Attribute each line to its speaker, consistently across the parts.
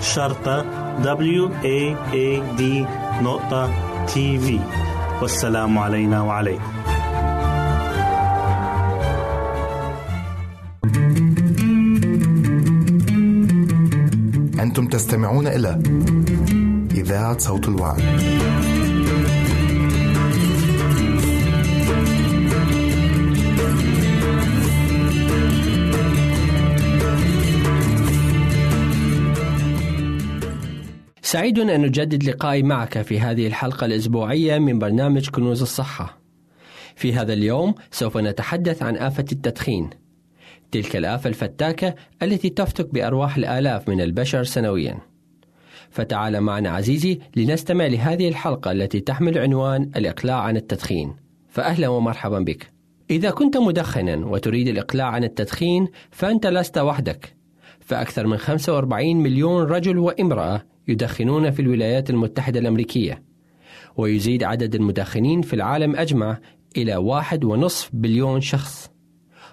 Speaker 1: شرطة W A A D نقطة تي في والسلام علينا وعليكم
Speaker 2: أنتم تستمعون إلى إذاعة صوت الوعد.
Speaker 3: سعيد أن نجدد لقائي معك في هذه الحلقة الأسبوعية من برنامج كنوز الصحة. في هذا اليوم سوف نتحدث عن آفة التدخين. تلك الآفة الفتاكة التي تفتك بأرواح الآلاف من البشر سنويا. فتعال معنا عزيزي لنستمع لهذه الحلقة التي تحمل عنوان الإقلاع عن التدخين. فأهلا ومرحبا بك. إذا كنت مدخنا وتريد الإقلاع عن التدخين فأنت لست وحدك. فأكثر من 45 مليون رجل وامرأة يدخنون في الولايات المتحدة الأمريكية ويزيد عدد المدخنين في العالم أجمع إلى واحد ونصف بليون شخص.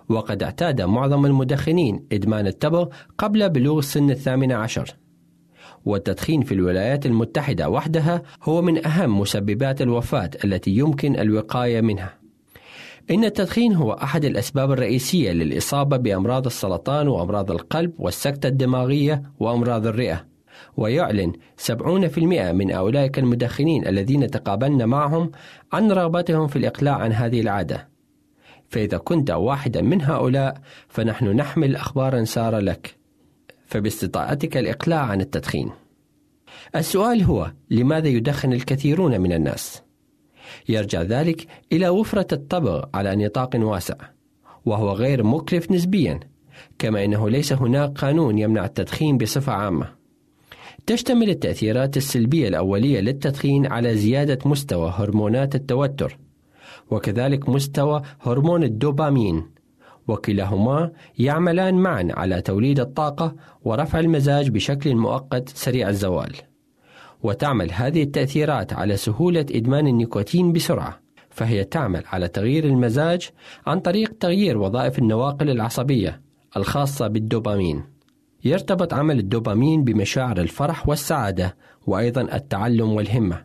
Speaker 3: وقد اعتاد معظم المدخنين إدمان التبغ قبل بلوغ سن الثامنة عشر. والتدخين في الولايات المتحدة وحدها هو من أهم مسببات الوفاة التي يمكن الوقاية منها. إن التدخين هو أحد الأسباب الرئيسية للإصابة بأمراض السرطان وأمراض القلب والسكتة الدماغية وأمراض الرئة. ويعلن 70% من أولئك المدخنين الذين تقابلنا معهم عن رغبتهم في الإقلاع عن هذه العادة. فإذا كنت واحدا من هؤلاء فنحن نحمل أخبارا سارة لك. فباستطاعتك الإقلاع عن التدخين. السؤال هو لماذا يدخن الكثيرون من الناس؟ يرجع ذلك إلى وفرة الطبغ على نطاق واسع وهو غير مكلف نسبيا كما أنه ليس هناك قانون يمنع التدخين بصفة عامة. تشتمل التأثيرات السلبية الأولية للتدخين على زيادة مستوى هرمونات التوتر وكذلك مستوى هرمون الدوبامين وكلاهما يعملان معا على توليد الطاقة ورفع المزاج بشكل مؤقت سريع الزوال. وتعمل هذه التأثيرات على سهولة إدمان النيكوتين بسرعة فهي تعمل على تغيير المزاج عن طريق تغيير وظائف النواقل العصبية الخاصة بالدوبامين. يرتبط عمل الدوبامين بمشاعر الفرح والسعادة وأيضا التعلم والهمة.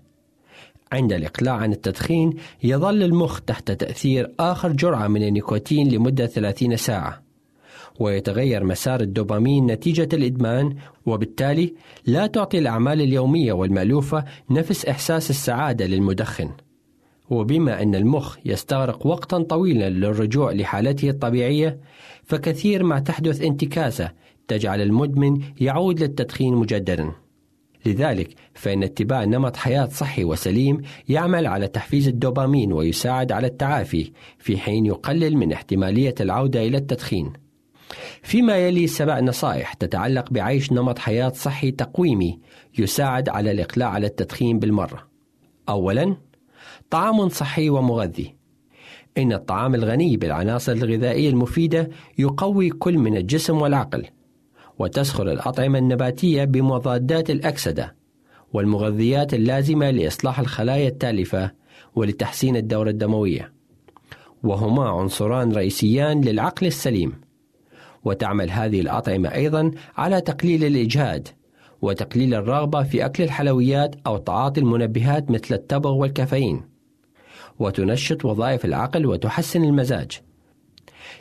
Speaker 3: عند الإقلاع عن التدخين يظل المخ تحت تأثير آخر جرعة من النيكوتين لمدة 30 ساعة. ويتغير مسار الدوبامين نتيجة الإدمان وبالتالي لا تعطي الأعمال اليومية والمألوفة نفس إحساس السعادة للمدخن. وبما أن المخ يستغرق وقتا طويلا للرجوع لحالته الطبيعية فكثير ما تحدث انتكاسة تجعل المدمن يعود للتدخين مجددا. لذلك فإن اتباع نمط حياة صحي وسليم يعمل على تحفيز الدوبامين ويساعد على التعافي في حين يقلل من احتمالية العودة إلى التدخين. فيما يلي سبع نصائح تتعلق بعيش نمط حياة صحي تقويمي يساعد على الإقلاع على التدخين بالمرة. أولا طعام صحي ومغذي إن الطعام الغني بالعناصر الغذائية المفيدة يقوي كل من الجسم والعقل وتسخر الأطعمة النباتية بمضادات الأكسدة والمغذيات اللازمة لإصلاح الخلايا التالفة ولتحسين الدورة الدموية. وهما عنصران رئيسيان للعقل السليم. وتعمل هذه الأطعمة أيضا على تقليل الإجهاد وتقليل الرغبة في أكل الحلويات أو تعاطي المنبهات مثل التبغ والكافيين. وتنشط وظائف العقل وتحسن المزاج.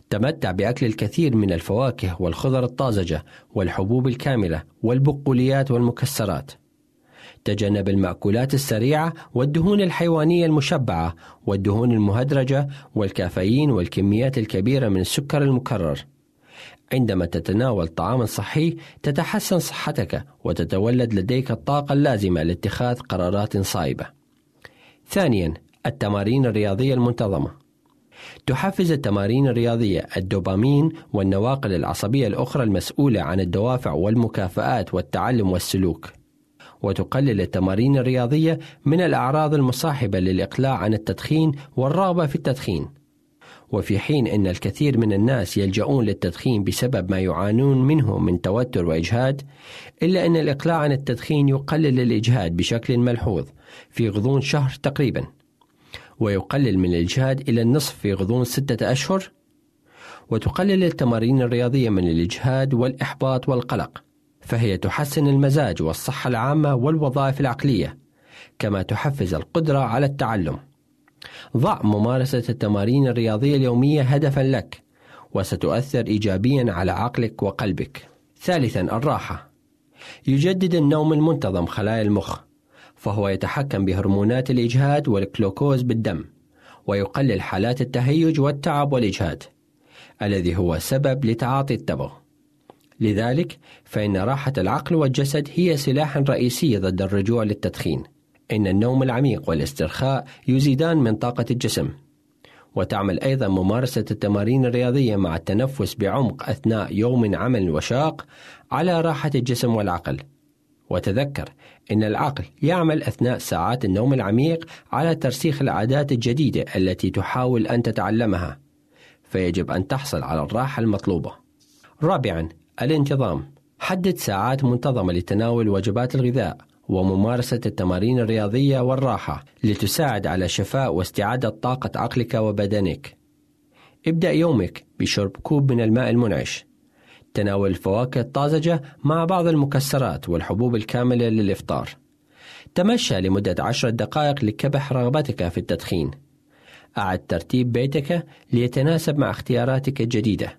Speaker 3: تمتع بأكل الكثير من الفواكه والخضر الطازجة والحبوب الكاملة والبقوليات والمكسرات تجنب المأكولات السريعة والدهون الحيوانية المشبعة والدهون المهدرجة والكافيين والكميات الكبيرة من السكر المكرر عندما تتناول طعاما صحي تتحسن صحتك وتتولد لديك الطاقة اللازمة لاتخاذ قرارات صائبة. ثانيا التمارين الرياضية المنتظمة. تحفز التمارين الرياضية الدوبامين والنواقل العصبية الأخرى المسؤولة عن الدوافع والمكافآت والتعلم والسلوك. وتقلل التمارين الرياضية من الأعراض المصاحبة للإقلاع عن التدخين والرغبة في التدخين. وفي حين أن الكثير من الناس يلجؤون للتدخين بسبب ما يعانون منه من توتر وإجهاد إلا أن الإقلاع عن التدخين يقلل الإجهاد بشكل ملحوظ في غضون شهر تقريبا ويقلل من الإجهاد إلى النصف في غضون ستة أشهر وتقلل التمارين الرياضية من الإجهاد والإحباط والقلق فهي تحسن المزاج والصحة العامة والوظائف العقلية كما تحفز القدرة على التعلم. ضع ممارسة التمارين الرياضية اليومية هدفا لك وستؤثر إيجابيا على عقلك وقلبك. ثالثا الراحة. يجدد النوم المنتظم خلايا المخ فهو يتحكم بهرمونات الإجهاد والكلوكوز بالدم ويقلل حالات التهيج والتعب والإجهاد الذي هو سبب لتعاطي التبغ. لذلك فإن راحة العقل والجسد هي سلاح رئيسي ضد الرجوع للتدخين إن النوم العميق والاسترخاء يزيدان من طاقة الجسم. وتعمل أيضا ممارسة التمارين الرياضية مع التنفس بعمق أثناء يوم عمل وشاق على راحة الجسم والعقل. وتذكر أن العقل يعمل أثناء ساعات النوم العميق على ترسيخ العادات الجديدة التي تحاول أن تتعلمها فيجب أن تحصل على الراحة المطلوبة رابعا الانتظام حدد ساعات منتظمة لتناول وجبات الغذاء وممارسة التمارين الرياضية والراحة لتساعد على شفاء واستعادة طاقة عقلك وبدنك. ابدأ يومك بشرب كوب من الماء المنعش. تناول الفواكه الطازجة مع بعض المكسرات والحبوب الكاملة للإفطار. تمشى لمدة عشر دقائق لكبح رغبتك في التدخين. أعد ترتيب بيتك ليتناسب مع اختياراتك الجديدة.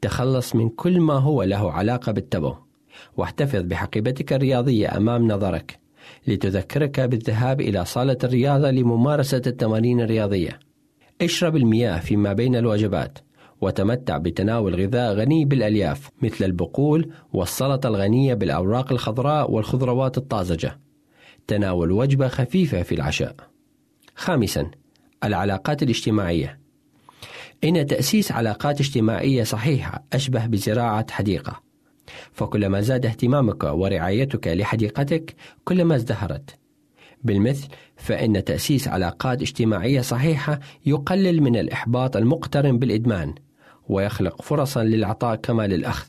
Speaker 3: تخلص من كل ما هو له علاقة بالتبغ. واحتفظ بحقيبتك الرياضية أمام نظرك لتذكرك بالذهاب إلى صالة الرياضة لممارسة التمارين الرياضية. اشرب المياه فيما بين الوجبات وتمتع بتناول غذاء غني بالألياف مثل البقول والسلطة الغنية بالأوراق الخضراء والخضروات الطازجة. تناول وجبة خفيفة في العشاء. خامسا العلاقات الاجتماعية إن تأسيس علاقات اجتماعية صحيحة أشبه بزراعة حديقة فكلما زاد اهتمامك ورعايتك لحديقتك كلما ازدهرت بالمثل فإن تأسيس علاقات اجتماعية صحيحة يقلل من الإحباط المقترن بالإدمان ويخلق فرصا للعطاء كما للأخذ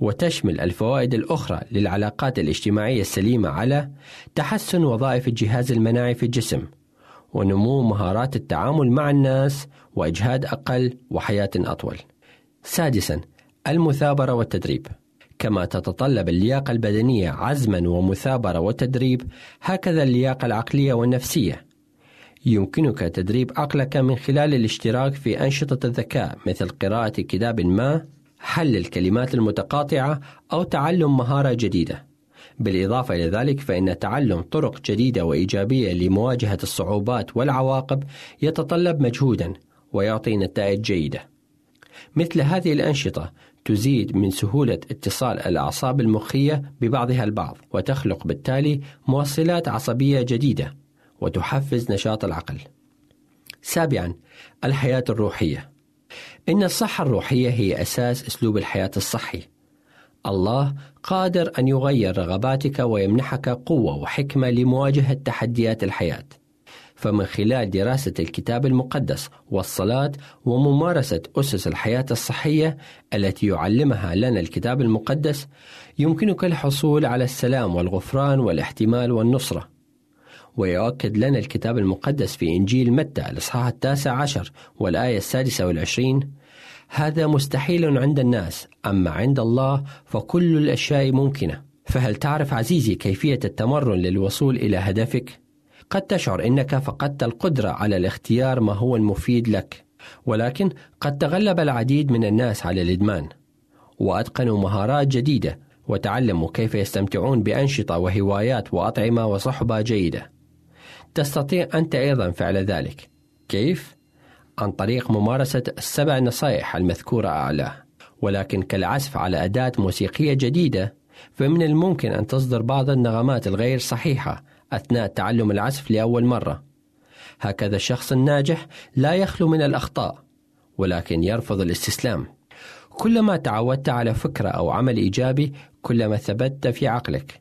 Speaker 3: وتشمل الفوائد الأخرى للعلاقات الاجتماعية السليمة على تحسن وظائف الجهاز المناعي في الجسم ونمو مهارات التعامل مع الناس وإجهاد أقل وحياة أطول. سادسا المثابرة والتدريب كما تتطلب اللياقة البدنية عزما ومثابرة وتدريب هكذا اللياقة العقلية والنفسية يمكنك تدريب عقلك من خلال الاشتراك في أنشطة الذكاء مثل قراءة كتاب ما حل الكلمات المتقاطعة أو تعلم مهارة جديدة. بالإضافة إلى ذلك فإن تعلم طرق جديدة وإيجابية لمواجهة الصعوبات والعواقب يتطلب مجهودا ويعطي نتائج جيدة. مثل هذه الأنشطة تزيد من سهولة اتصال الأعصاب المخية ببعضها البعض وتخلق بالتالي موصلات عصبية جديدة. وتحفز نشاط العقل. سابعا الحياة الروحية إن الصحة الروحية هي أساس أسلوب الحياة الصحي. الله قادر أن يغير رغباتك ويمنحك قوة وحكمة لمواجهة تحديات الحياة. فمن خلال دراسة الكتاب المقدس والصلاة وممارسة أسس الحياة الصحية التي يعلمها لنا الكتاب المقدس يمكنك الحصول على السلام والغفران والاحتمال والنصرة. ويؤكد لنا الكتاب المقدس في إنجيل متى الإصحاح التاسع عشر والآية السادسة والعشرين. هذا مستحيل عند الناس أما عند الله فكل الأشياء ممكنة. فهل تعرف عزيزي كيفية التمرن للوصول إلى هدفك؟ قد تشعر إنك فقدت القدرة على الاختيار ما هو المفيد لك ولكن قد تغلب العديد من الناس على الإدمان. واتقنوا مهارات جديدة وتعلموا كيف يستمتعون بأنشطة وهوايات وأطعمة وصحبة جيدة. تستطيع انت أيضا فعل ذلك كيف عن طريق ممارسة السبع نصائح المذكورة أعلاه ولكن كالعزف على أداة موسيقية جديدة فمن الممكن أن تصدر بعض النغمات الغير صحيحة أثناء تعلم العزف لأول مرة. هكذا الشخص الناجح لا يخلو من الأخطاء، ولكن يرفض الاستسلام. كلما تعودت على فكرة أو عمل إيجابي، كلما ثبت في عقلك.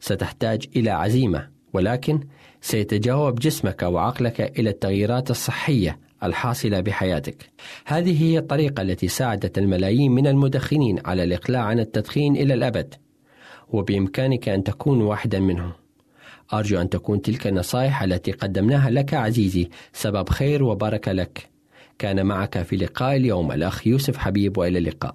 Speaker 3: ستحتاج إلى عزيمة، ولكن سيتجاوب جسمك وعقلك إلى التغييرات الصحية الحاصلة بحياتك. هذه هي الطريقة التي ساعدت الملايين من المدخنين على الإقلاع عن التدخين إلى الأبد، وبإمكانك أن تكون واحدا منهم. أرجو أن تكون تلك النصائح التي قدمناها لك عزيزي سبب خير وبركة لك كان معك في لقاء اليوم الأخ يوسف حبيب وإلى اللقاء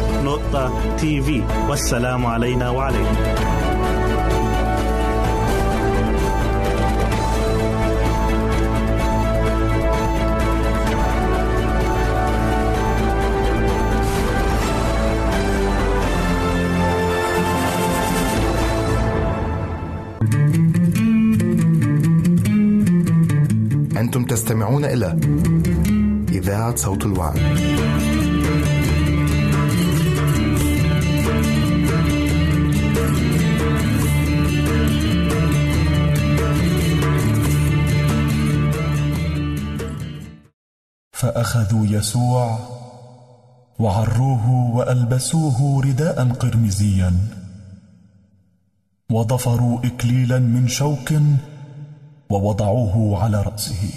Speaker 1: www.al-waad.tv والسلام علينا وعليكم
Speaker 4: تستمعون إلى إذاعة صوت الوعي.
Speaker 5: فأخذوا يسوع وعروه وألبسوه رداء قرمزيا وضفروا إكليلا من شوك ووضعوه على رأسه.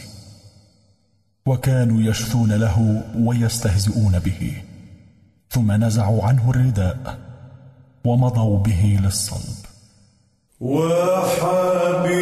Speaker 5: وكانوا يشثون له ويستهزئون به. ثم نزعوا عنه الرداء ومضوا به للصلب. وحبيبي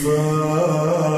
Speaker 5: Jesus.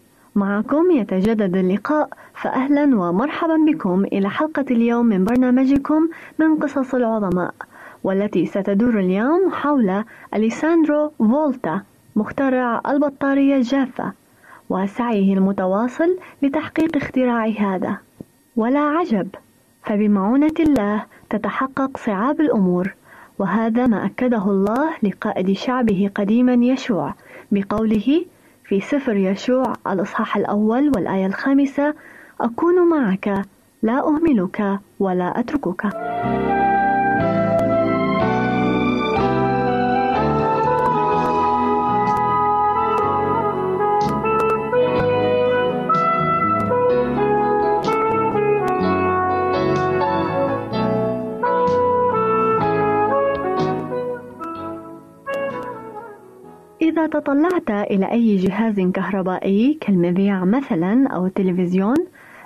Speaker 6: معكم يتجدد اللقاء فأهلا ومرحبا بكم إلى حلقة اليوم من برنامجكم من قصص العظماء والتي ستدور اليوم حول أليساندرو فولتا مخترع البطارية الجافة وسعيه المتواصل لتحقيق اختراع هذا. ولا عجب فبمعونة الله تتحقق صعاب الأمور وهذا ما أكده الله لقائد شعبه قديما يشوع بقوله في سفر يشوع الإصحاح الأول والآية الخامسة أكون معك لا أهملك ولا أتركك. إذا تطلعت إلى أي جهاز كهربائي كالمذياع مثلا أو التلفزيون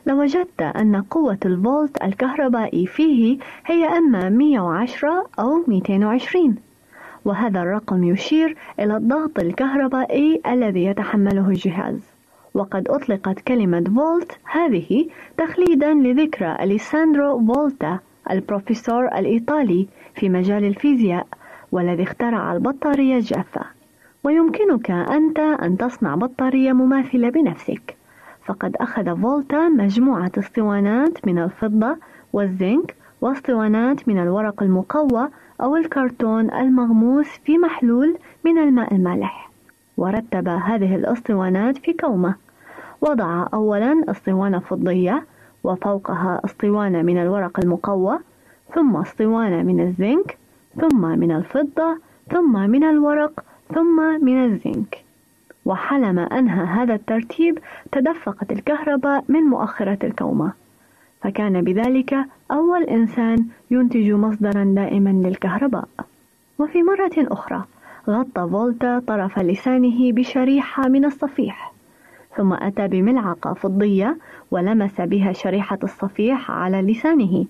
Speaker 6: لوجدت أن قوة الفولت الكهربائي فيه هي إما 110 أو 220 وهذا الرقم يشير إلى الضغط الكهربائي الذي يتحمله الجهاز. وقد أطلقت كلمة فولت هذه تخليدا لذكرى أليساندرو فولتا البروفيسور الإيطالي في مجال الفيزياء والذي اخترع البطارية الجافة. ويمكنك أنت أن تصنع بطارية مماثلة بنفسك. فقد أخذ فولتا مجموعة اسطوانات من الفضة والزنك واسطوانات من الورق المقوى أو الكرتون المغموس في محلول من الماء المالح. ورتب هذه الاسطوانات في كومة. وضع أولا اسطوانة فضية وفوقها اسطوانة من الورق المقوى ثم اسطوانة من الزنك ثم من الفضة ثم من الورق ثم من الزنك. وحالما أنهى هذا الترتيب تدفقت الكهرباء من مؤخرة الكومة. فكان بذلك أول إنسان ينتج مصدرا دائما للكهرباء. وفي مرة أخرى غطى فولتا طرف لسانه بشريحة من الصفيح. ثم أتى بملعقة فضية ولمس بها شريحة الصفيح على لسانه.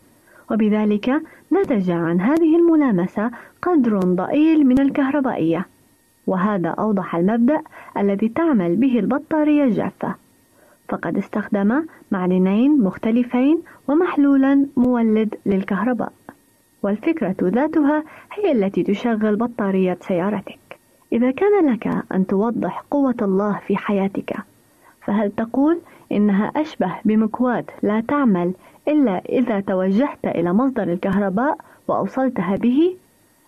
Speaker 6: وبذلك نتج عن هذه الملامسة قدر ضئيل من الكهربائية. وهذا أوضح المبدأ الذي تعمل به البطارية الجافة. فقد استخدم معدنين مختلفين ومحلولا مولد للكهرباء. والفكرة ذاتها هي التي تشغل بطارية سيارتك. إذا كان لك أن توضح قوة الله في حياتك فهل تقول إنها أشبه بمكواة لا تعمل إلا إذا توجهت إلى مصدر الكهرباء وأوصلتها به؟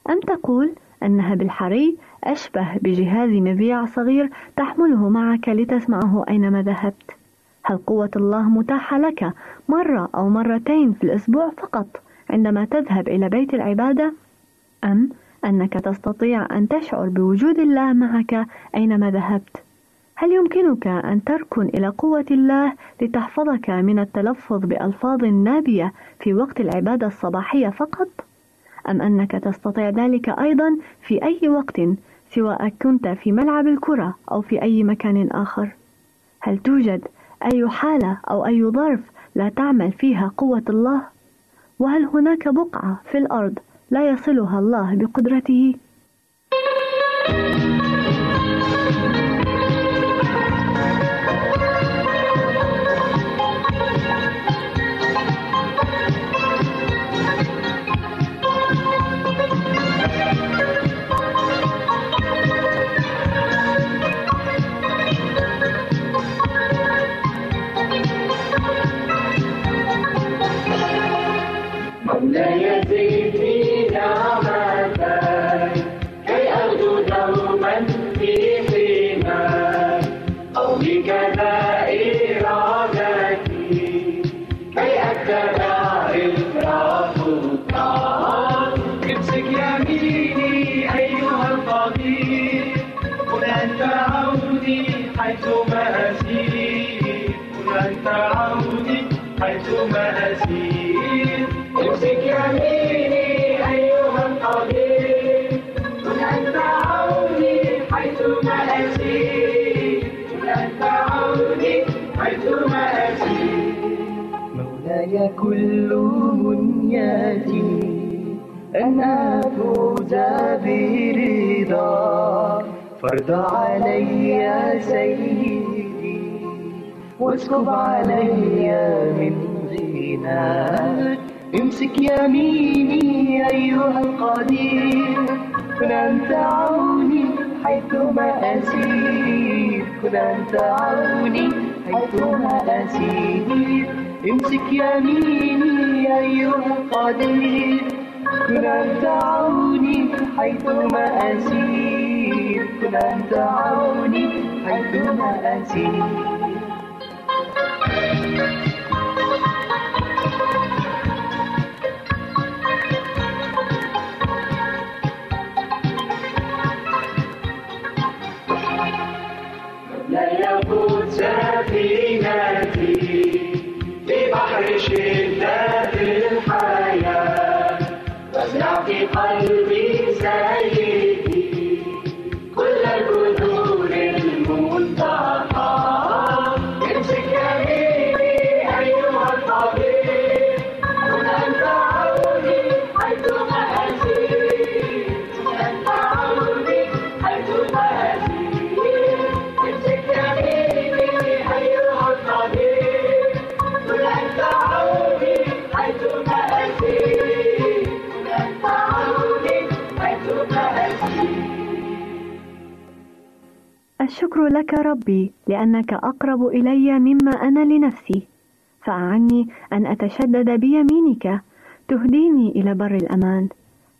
Speaker 6: أم تقول أنها بالحري أشبه بجهاز مذياع صغير تحمله معك لتسمعه أينما ذهبت؟ هل قوة الله متاحة لك مرة أو مرتين في الأسبوع فقط عندما تذهب إلى بيت العبادة؟ أم أنك تستطيع أن تشعر بوجود الله معك أينما ذهبت؟ هل يمكنك أن تركن إلى قوة الله لتحفظك من التلفظ بألفاظ نابية في وقت العبادة الصباحية فقط؟ أم أنك تستطيع ذلك أيضا في أي وقت سواء كنت في ملعب الكرة أو في أي مكان آخر؟ هل توجد أي حالة أو أي ظرف لا تعمل فيها قوة الله؟ وهل هناك بقعة في الأرض لا يصلها الله بقدرته؟
Speaker 7: كل أن أفوز برضا فرض علي سيدي واسكب علي من غناك امسك يميني أيها القدير كن أنت عوني حيثما أسير. كن أنت عوني حيثما أسير. امسك يميني أيها القدير كن أنت عوني حيثما أسير. كن أنت عوني حيثما أسير.
Speaker 8: لا يفوت سفينتي
Speaker 6: الشكر لك ربي لأنك أقرب إلي مما أنا لنفسي. فأعني أن أتشدد بيمينك تهديني إلى بر الأمان.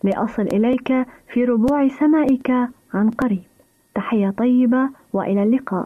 Speaker 6: لأصل إليك في ربوع سمائك عن قريب. تحية طيبة وإلى اللقاء.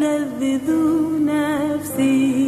Speaker 9: لك يا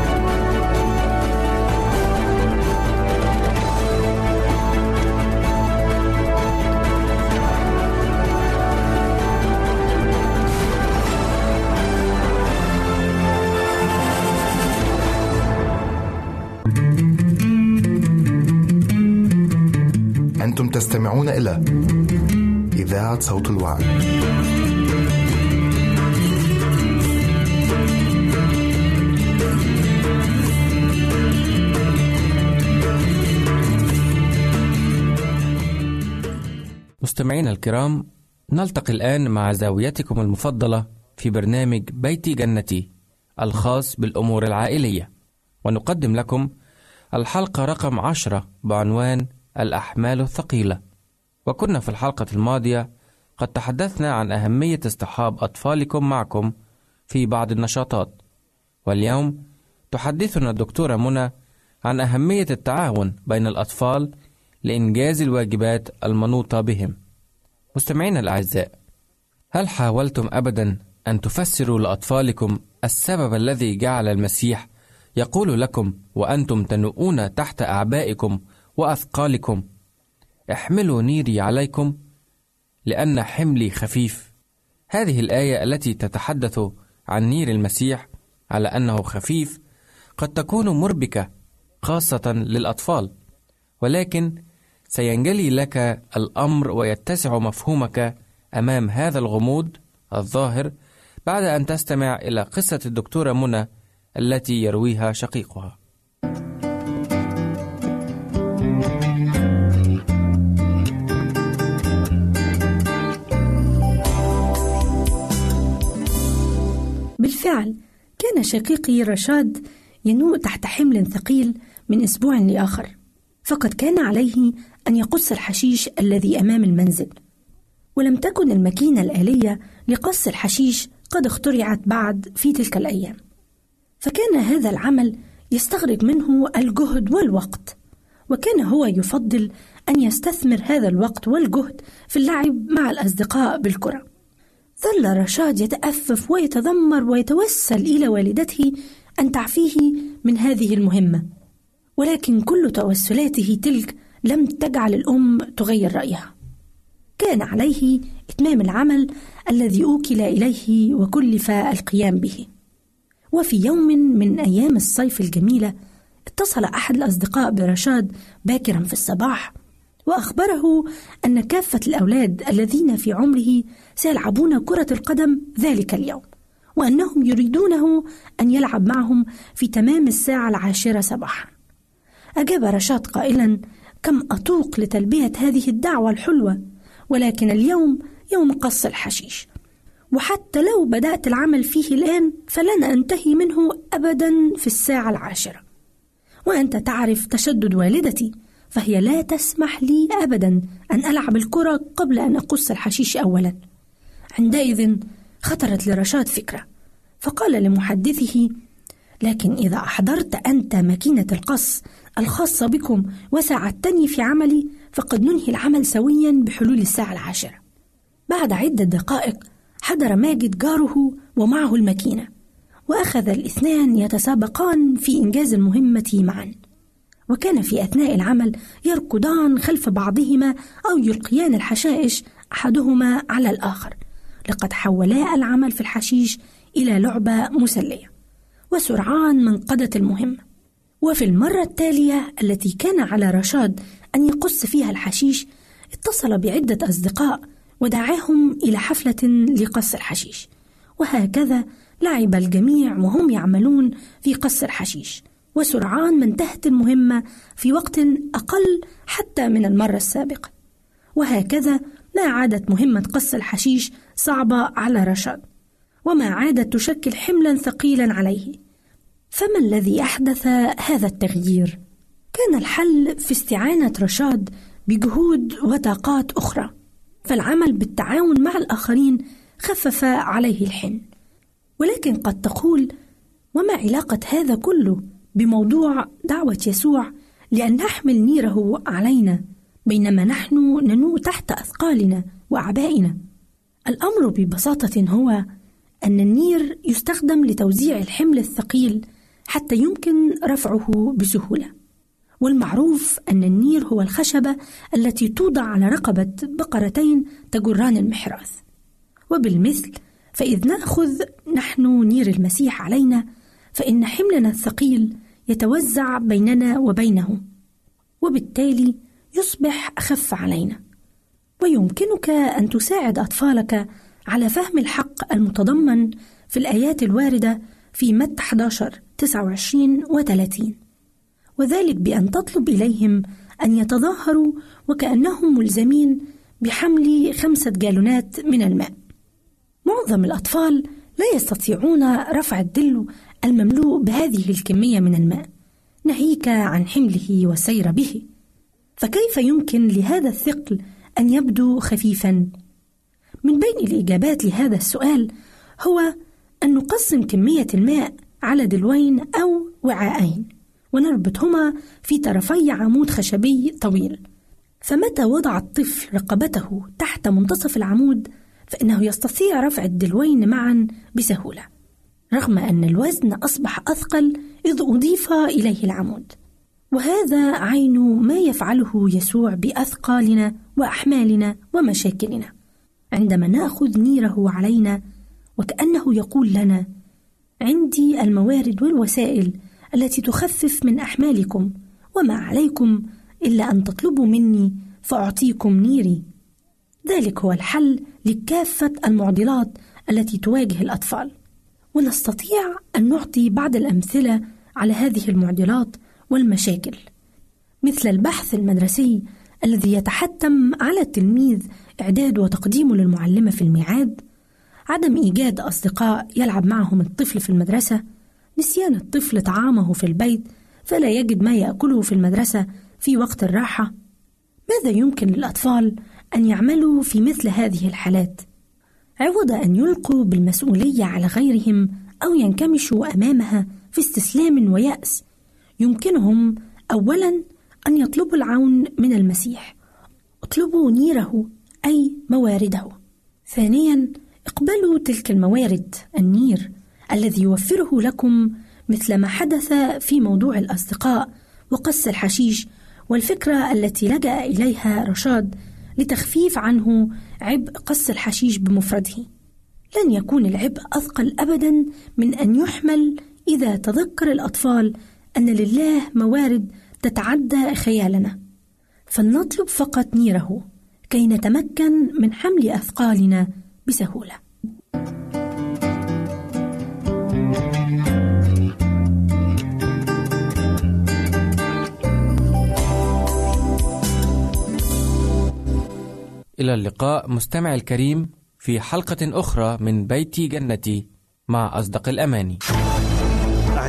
Speaker 2: أنتم تستمعون إلى إذاعة صوت الوعي.
Speaker 9: مستمعينا الكرام نلتقي الآن مع زاويتكم المفضلة في برنامج بيتي جنتي الخاص بالأمور العائلية ونقدم لكم الحلقة رقم عشرة بعنوان الأحمال الثقيلة. وكنا في الحلقة الماضية قد تحدثنا عن أهمية اصطحاب أطفالكم معكم في بعض النشاطات. واليوم تحدثنا الدكتورة منى عن أهمية التعاون بين الأطفال لإنجاز الواجبات المنوطة بهم. مستمعينا الأعزاء هل حاولتم أبدا أن تفسروا لأطفالكم السبب الذي جعل المسيح يقول لكم وأنتم تنؤون تحت أعبائكم وأثقالكم. احملوا نيري عليكم لأن حملي خفيف. هذه الآية التي تتحدث عن نير المسيح على أنه خفيف قد تكون مربكة خاصة للأطفال ولكن سينجلي لك الأمر ويتسع مفهومك أمام هذا الغموض الظاهر بعد أن تستمع إلى قصة الدكتورة منى التي يرويها شقيقها.
Speaker 10: بالفعل. كان شقيقي رشاد ينوء تحت حمل ثقيل من أسبوع لآخر. فقد كان عليه أن يقص الحشيش الذي أمام المنزل. ولم تكن الماكينة الآلية لقص الحشيش قد اخترعت بعد في تلك الأيام. فكان هذا العمل يستغرق منه الجهد والوقت. وكان هو يفضل أن يستثمر هذا الوقت والجهد في اللعب مع الأصدقاء بالكرة. ظل رشاد يتأفف ويتذمر ويتوسل إلى والدته أن تعفيه من هذه المهمة. ولكن كل توسلاته تلك لم تجعل الأم تغير رأيها. كان عليه إتمام العمل الذي أوكل إليه وكلف القيام به. وفي يوم من أيام الصيف الجميلة اتصل أحد الأصدقاء برشاد باكرا في الصباح وأخبره أن كافة الأولاد الذين في عمره سيلعبون كرة القدم ذلك اليوم وأنهم يريدونه أن يلعب معهم في تمام الساعة العاشرة صباحا. أجاب رشاد قائلا كم أطوق لتلبية هذه الدعوة الحلوة ولكن اليوم يوم قص الحشيش وحتى لو بدأت العمل فيه الآن فلن أنتهي منه أبدا في الساعة العاشرة. وأنت تعرف تشدد والدتي فهي لا تسمح لي أبدا أن ألعب الكرة قبل أن أقص الحشيش أولا. عندئذ خطرت لرشاد فكرة فقال لمحدثه لكن إذا أحضرت أنت ماكينة القص الخاصة بكم وساعدتني في عملي فقد ننهي العمل سويا بحلول الساعة العاشرة. بعد عدة دقائق حضر ماجد جاره ومعه الماكينة وأخذ الاثنان يتسابقان في إنجاز المهمة معا. وكان في أثناء العمل يركضان خلف بعضهما أو يلقيان الحشائش أحدهما على الآخر. لقد حولا العمل في الحشيش إلى لعبة مسلية. وسرعان من قضت المهمة وفي المرة التالية التي كان على رشاد أن يقص فيها الحشيش اتصل بعدة أصدقاء ودعاهم إلى حفلة لقص الحشيش. وهكذا لعب الجميع وهم يعملون في قص الحشيش. وسرعان ما انتهت المهمة في وقت أقل حتى من المرة السابقة. وهكذا ما عادت مهمة قص الحشيش صعبة على رشاد وما عادت تشكل حملا ثقيلا عليه. فما الذي أحدث هذا التغيير؟ كان الحل في استعانة رشاد بجهود وطاقات أخرى فالعمل بالتعاون مع الآخرين خفف عليه الحمل ولكن قد تقول وما علاقة هذا كله بموضوع دعوة يسوع لأن نحمل نيره علينا بينما نحن ننوء تحت أثقالنا وأعبائنا. الأمر ببساطة هو أن النير يستخدم لتوزيع الحمل الثقيل حتى يمكن رفعه بسهولة. والمعروف أن النير هو الخشبة التي توضع على رقبة بقرتين تجران المحراث. وبالمثل فإذ نأخذ نحن نير المسيح علينا فإن حملنا الثقيل يتوزع بيننا وبينه وبالتالي يصبح أخف علينا. ويمكنك أن تساعد أطفالك على فهم الحق المتضمن في الآيات الواردة في مت 11 29 و 30 وذلك بأن تطلب إليهم أن يتظاهروا وكأنهم ملزمين بحمل خمسة جالونات من الماء. معظم الأطفال لا يستطيعون رفع الدلو المملوء بهذه الكمية من الماء. ناهيك عن حمله والسير به. فكيف يمكن لهذا الثقل أن يبدو خفيفا؟ من بين الإجابات لهذا السؤال هو أن نقسم كمية الماء على دلوين أو وعاءين ونربطهما في طرفي عمود خشبي طويل. فمتى وضع الطفل رقبته تحت منتصف العمود؟ فإنه يستطيع رفع الدلوين معا بسهولة. رغم أن الوزن أصبح أثقل إذ أضيف إليه العمود. وهذا عين ما يفعله يسوع بأثقالنا وأحمالنا ومشاكلنا. عندما نأخذ نيره علينا وكأنه يقول لنا عندي الموارد والوسائل التي تخفف من أحمالكم وما عليكم إلا أن تطلبوا مني فأعطيكم نيري. ذلك هو الحل لكافة المعضلات التي تواجه الأطفال. ونستطيع أن نعطي بعض الأمثلة على هذه المعضلات والمشاكل مثل البحث المدرسي الذي يتحتم على التلميذ إعداد وتقديمه للمعلمة في الميعاد عدم إيجاد أصدقاء يلعب معهم الطفل في المدرسة نسيان الطفل طعامه في البيت فلا يجد ما يأكله في المدرسة في وقت الراحة ماذا يمكن للأطفال أن يعملوا في مثل هذه الحالات؟ عوض أن يلقوا بالمسؤولية على غيرهم أو ينكمشوا أمامها في استسلام ويأس. يمكنهم أولا أن يطلبوا العون من المسيح. اطلبوا نيره أي مواردة. ثانيا اقبلوا تلك الموارد النير الذي يوفره لكم مثل ما حدث في موضوع الأصدقاء وقص الحشيش والفكرة التي لجأ إليها رشاد لتخفيف عنه عبء قص الحشيش بمفرده. لن يكون العبء أثقل أبدا من أن يحمل إذا تذكر الأطفال أن لله موارد تتعدى خيالنا. فلنطلب فقط نيره كي نتمكن من حمل أثقالنا بسهولة.
Speaker 9: إلى اللقاء مستمع الكريم في حلقة أخرى من بيتي جنتي مع أصدق الأماني.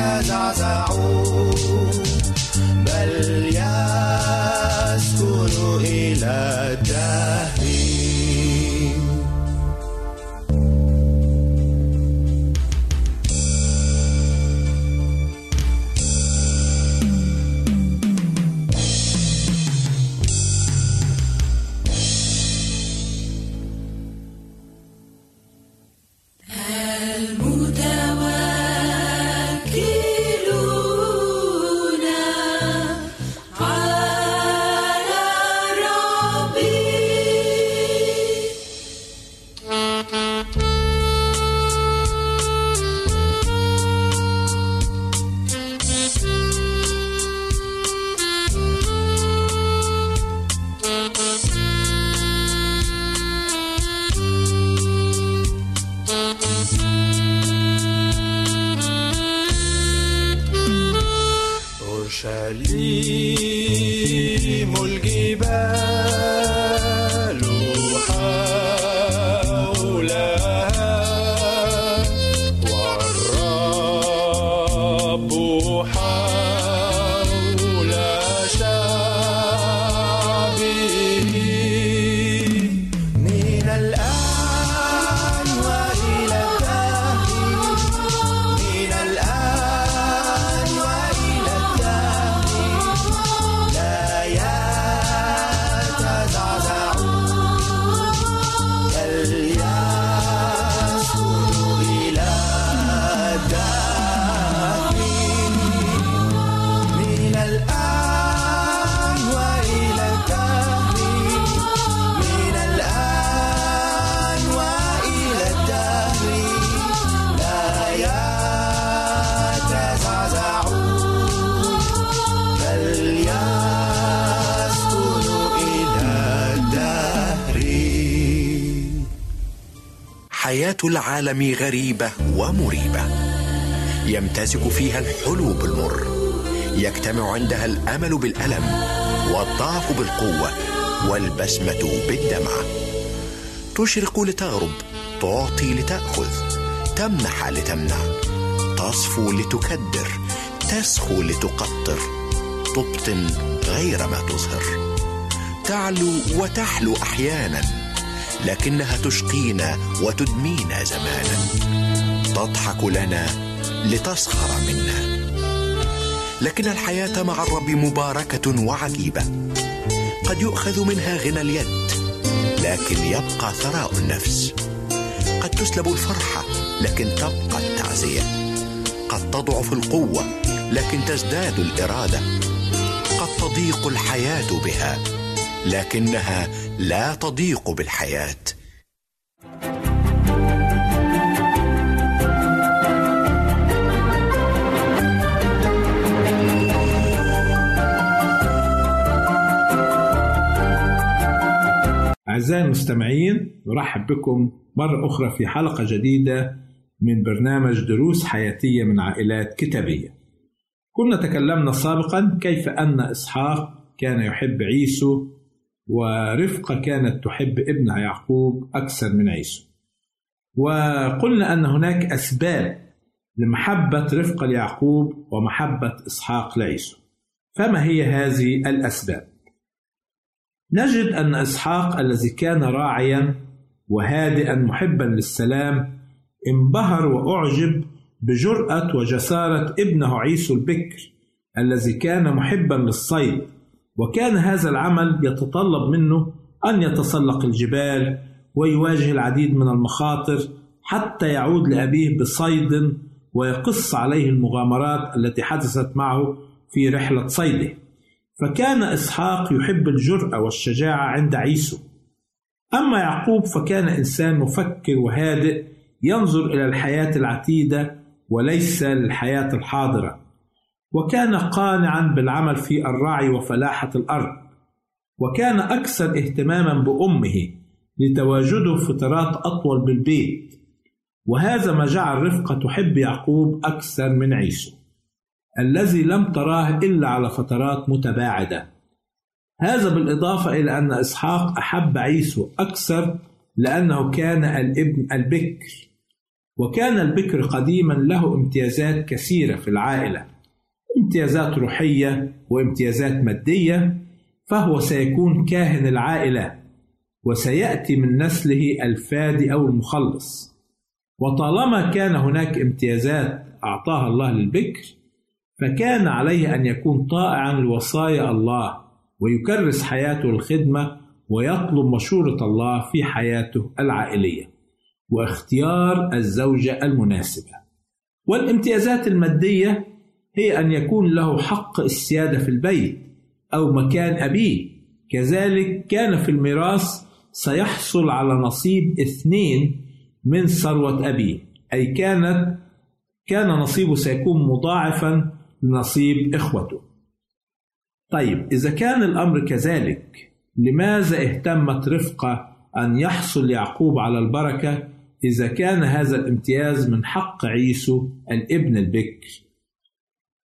Speaker 11: يتزعزعون بل
Speaker 12: العالم غريبة ومريبة. يمتزج فيها الحلو بالمر. يجتمع عندها الأمل بالألم والضعف بالقوة والبسمة بالدمعة تشرق لتغرب تعطي لتأخذ تمنح لتمنع. تصفو لتكدر تسخو لتقطر. تبطن غير ما تظهر. تعلو وتحلو أحيانا. لكنها تشقينا وتدمينا زمانا. تضحك لنا لتسخر منا. لكن الحياة مع الرب مباركة وعجيبة. قد يؤخذ منها غنى اليد لكن يبقى ثراء النفس. قد تسلب الفرحة لكن تبقى التعزية. قد تضعف القوة لكن تزداد الإرادة. قد تضيق الحياة بها لكنها لا تضيق بالحياة.
Speaker 13: أعزائي المستمعين نرحب بكم مرة أخرى في حلقة جديدة من برنامج دروس حياتية من عائلات كتابية. كنا تكلمنا سابقا كيف أن إسحاق كان يحب عيسو ورفقة كانت تحب ابنها يعقوب أكثر من عيسو. وقلنا أن هناك أسباب لمحبة رفقة ليعقوب ومحبة إسحاق لعيسو. فما هي هذه الأسباب؟ نجد أن إسحاق الذي كان راعيا وهادئا محبا للسلام انبهر وأعجب بجرأة وجسارة ابنه عيسو البكر الذي كان محبا للصيد. وكان هذا العمل يتطلب منه أن يتسلق الجبال ويواجه العديد من المخاطر حتى يعود لأبيه بصيد ويقص عليه المغامرات التي حدثت معه في رحلة صيده. فكان إسحاق يحب الجرأة والشجاعة عند عيسو. أما يعقوب فكان إنسان مفكر وهادئ ينظر إلى الحياة العتيدة وليس للحياة الحاضرة. وكان قانعا بالعمل في الرعي وفلاحة الأرض وكان أكثر اهتماما بأمه لتواجده فترات أطول بالبيت وهذا ما جعل رفقة تحب يعقوب أكثر من عيسو الذي لم تراه إلا على فترات متباعدة. هذا بالإضافة إلى أن إسحاق أحب عيسو أكثر لأنه كان الابن البكر وكان البكر قديما له امتيازات كثيرة في العائلة. امتيازات روحية وامتيازات مادية فهو سيكون كاهن العائلة وسيأتي من نسله الفادي أو المخلص. وطالما كان هناك امتيازات أعطاها الله للبكر فكان عليه أن يكون طائعا لوصايا الله ويكرس حياته الخدمة ويطلب مشورة الله في حياته العائلية واختيار الزوجة المناسبة. والامتيازات المادية هي أن يكون له حق السيادة في البيت أو مكان أبيه. كذلك كان في الميراث سيحصل على نصيب اثنين من ثروة أبيه. أي كانت كان نصيبه سيكون مضاعفا لنصيب إخوته. طيب إذا كان الأمر كذلك لماذا اهتمت رفقة أن يحصل يعقوب على البركة إذا كان هذا الامتياز من حق عيسو الابن البكر؟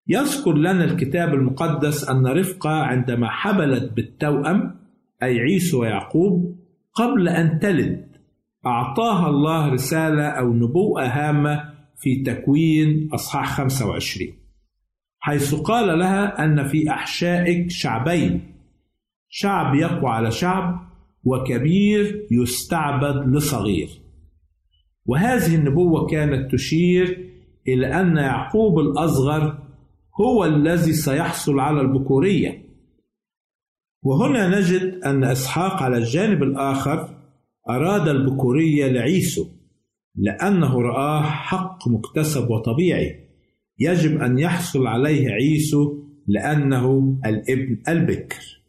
Speaker 13: يذكر لنا الكتاب المقدس أن رفقة عندما حبلت بالتوأم أي عيسو ويعقوب قبل أن تلد أعطاها الله رسالة أو نبوءة هامة في تكوين أصحاح 25 حيث قال لها أن في أحشائك شعبين شعب يقوى على شعب وكبير يستعبد لصغير. وهذه النبوة كانت تشير إلى أن يعقوب الأصغر هو الذي سيحصل على البكورية. وهنا نجد أن إسحاق على الجانب الآخر أراد البكورية لعيسو لأنه رآه حق مكتسب وطبيعي. يجب أن يحصل عليه عيسو لأنه الابن البكر.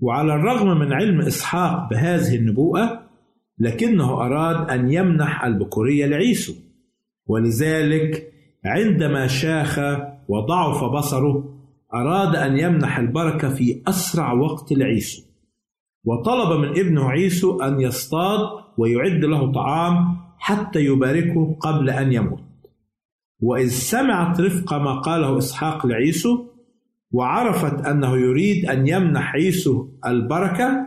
Speaker 13: وعلى الرغم من علم إسحاق بهذه النبوءة لكنه أراد أن يمنح البكورية لعيسو. ولذلك عندما شاخ وضعف بصره أراد أن يمنح البركة في أسرع وقت لعيسو. وطلب من ابنه عيسو أن يصطاد ويعد له طعام حتى يباركه قبل أن يموت. وإذ سمعت رفقة ما قاله إسحاق لعيسو وعرفت أنه يريد أن يمنح عيسو البركة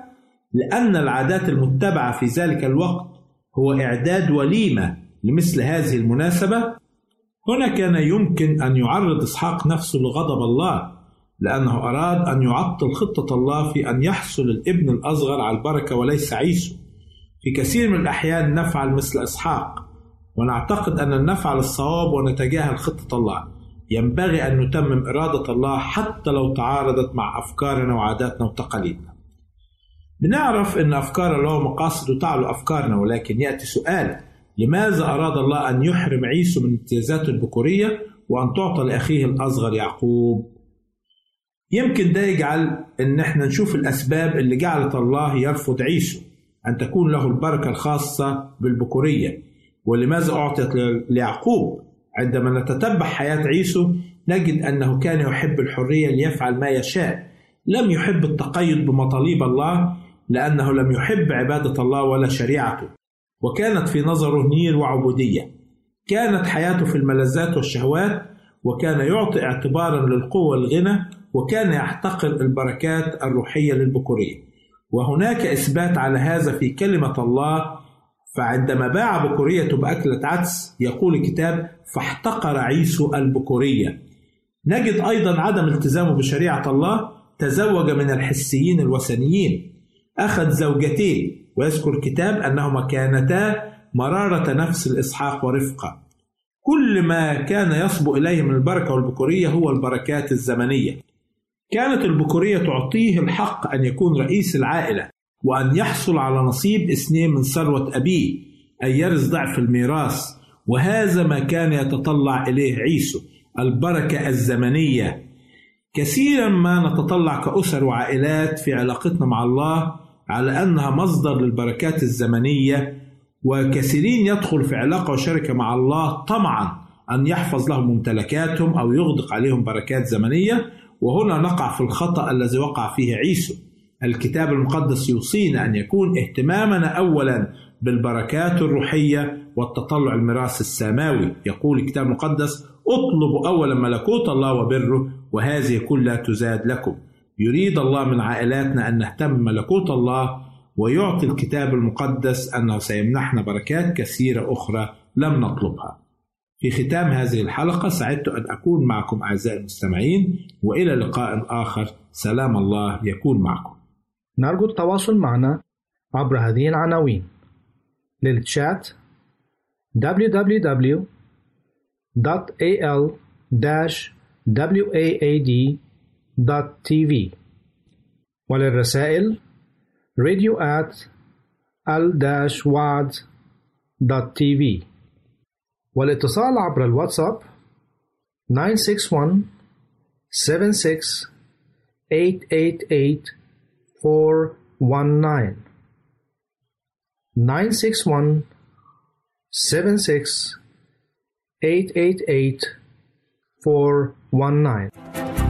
Speaker 13: لأن العادات المتبعة في ذلك الوقت هو إعداد وليمة لمثل هذه المناسبة هنا كان يمكن أن يعرض إسحاق نفسه لغضب الله لأنه أراد أن يعطل خطة الله في أن يحصل الابن الأصغر على البركة وليس عيسو. في كثير من الأحيان نفعل مثل إسحاق ونعتقد أن نفعل الصواب ونتجاهل خطة الله. ينبغي أن نتمم إرادة الله حتى لو تعارضت مع أفكارنا وعاداتنا وتقاليدنا. بنعرف أن أفكار الله مقاصد تعلو أفكارنا ولكن يأتي سؤال لماذا أراد الله أن يحرم عيسو من امتيازاته البكورية وأن تعطى لأخيه الأصغر يعقوب؟ يمكن ده يجعل إن إحنا نشوف الأسباب اللي جعلت الله يرفض عيسو أن تكون له البركة الخاصة بالبكورية. ولماذا أعطيت ليعقوب؟ عندما نتتبع حياة عيسو نجد أنه كان يحب الحرية ليفعل ما يشاء. لم يحب التقيد بمطالب الله لأنه لم يحب عبادة الله ولا شريعته. وكانت في نظره نير وعبودية. كانت حياته في الملذات والشهوات وكان يعطي اعتبارا للقوة والغنى وكان يحتقر البركات الروحية للبكورية. وهناك إثبات على هذا في كلمة الله فعندما باع بكوريته بأكلة عدس يقول الكتاب فاحتقر عيسو البكورية نجد أيضا عدم التزامه بشريعة الله تزوج من الحسيين الوثنيين. أخذ زوجتين ويذكر الكتاب أنهما كانتا مرارة نفس الإسحاق ورفقة كل ما كان يصبو إليه من البركة والبكورية هو البركات الزمنية. كانت البكورية تعطيه الحق أن يكون رئيس العائلة وأن يحصل على نصيب اثنين من ثروة أبيه أن يرث ضعف الميراث. وهذا ما كان يتطلع إليه عيسو البركة الزمنية. كثيرا ما نتطلع كأسر وعائلات في علاقتنا مع الله على أنها مصدر للبركات الزمنية وكثيرين يدخل في علاقة وشركة مع الله طمعا أن يحفظ لهم ممتلكاتهم أو يغدق عليهم بركات زمنية. وهنا نقع في الخطأ الذي وقع فيه عيسو. الكتاب المقدس يوصينا أن يكون اهتمامنا أولا بالبركات الروحية والتطلع الميراث السماوي يقول الكتاب المقدس اطلبوا أولا ملكوت الله وبره وهذه كلها تزاد لكم. يريد الله من عائلاتنا أن نهتم ملكوت الله ويعطي الكتاب المقدس أنه سيمنحنا بركات كثيرة أخرى لم نطلبها. في ختام هذه الحلقة سعدت أن أكون معكم أعزائي المستمعين وإلى لقاء آخر. سلام الله يكون معكم.
Speaker 14: نرجو التواصل معنا عبر هذه العناوين. للتشات www.al-waad.tv وللرسائل radio at al-waad.tv والاتصال عبر الواتساب 961 76 888 419 961 76 888 419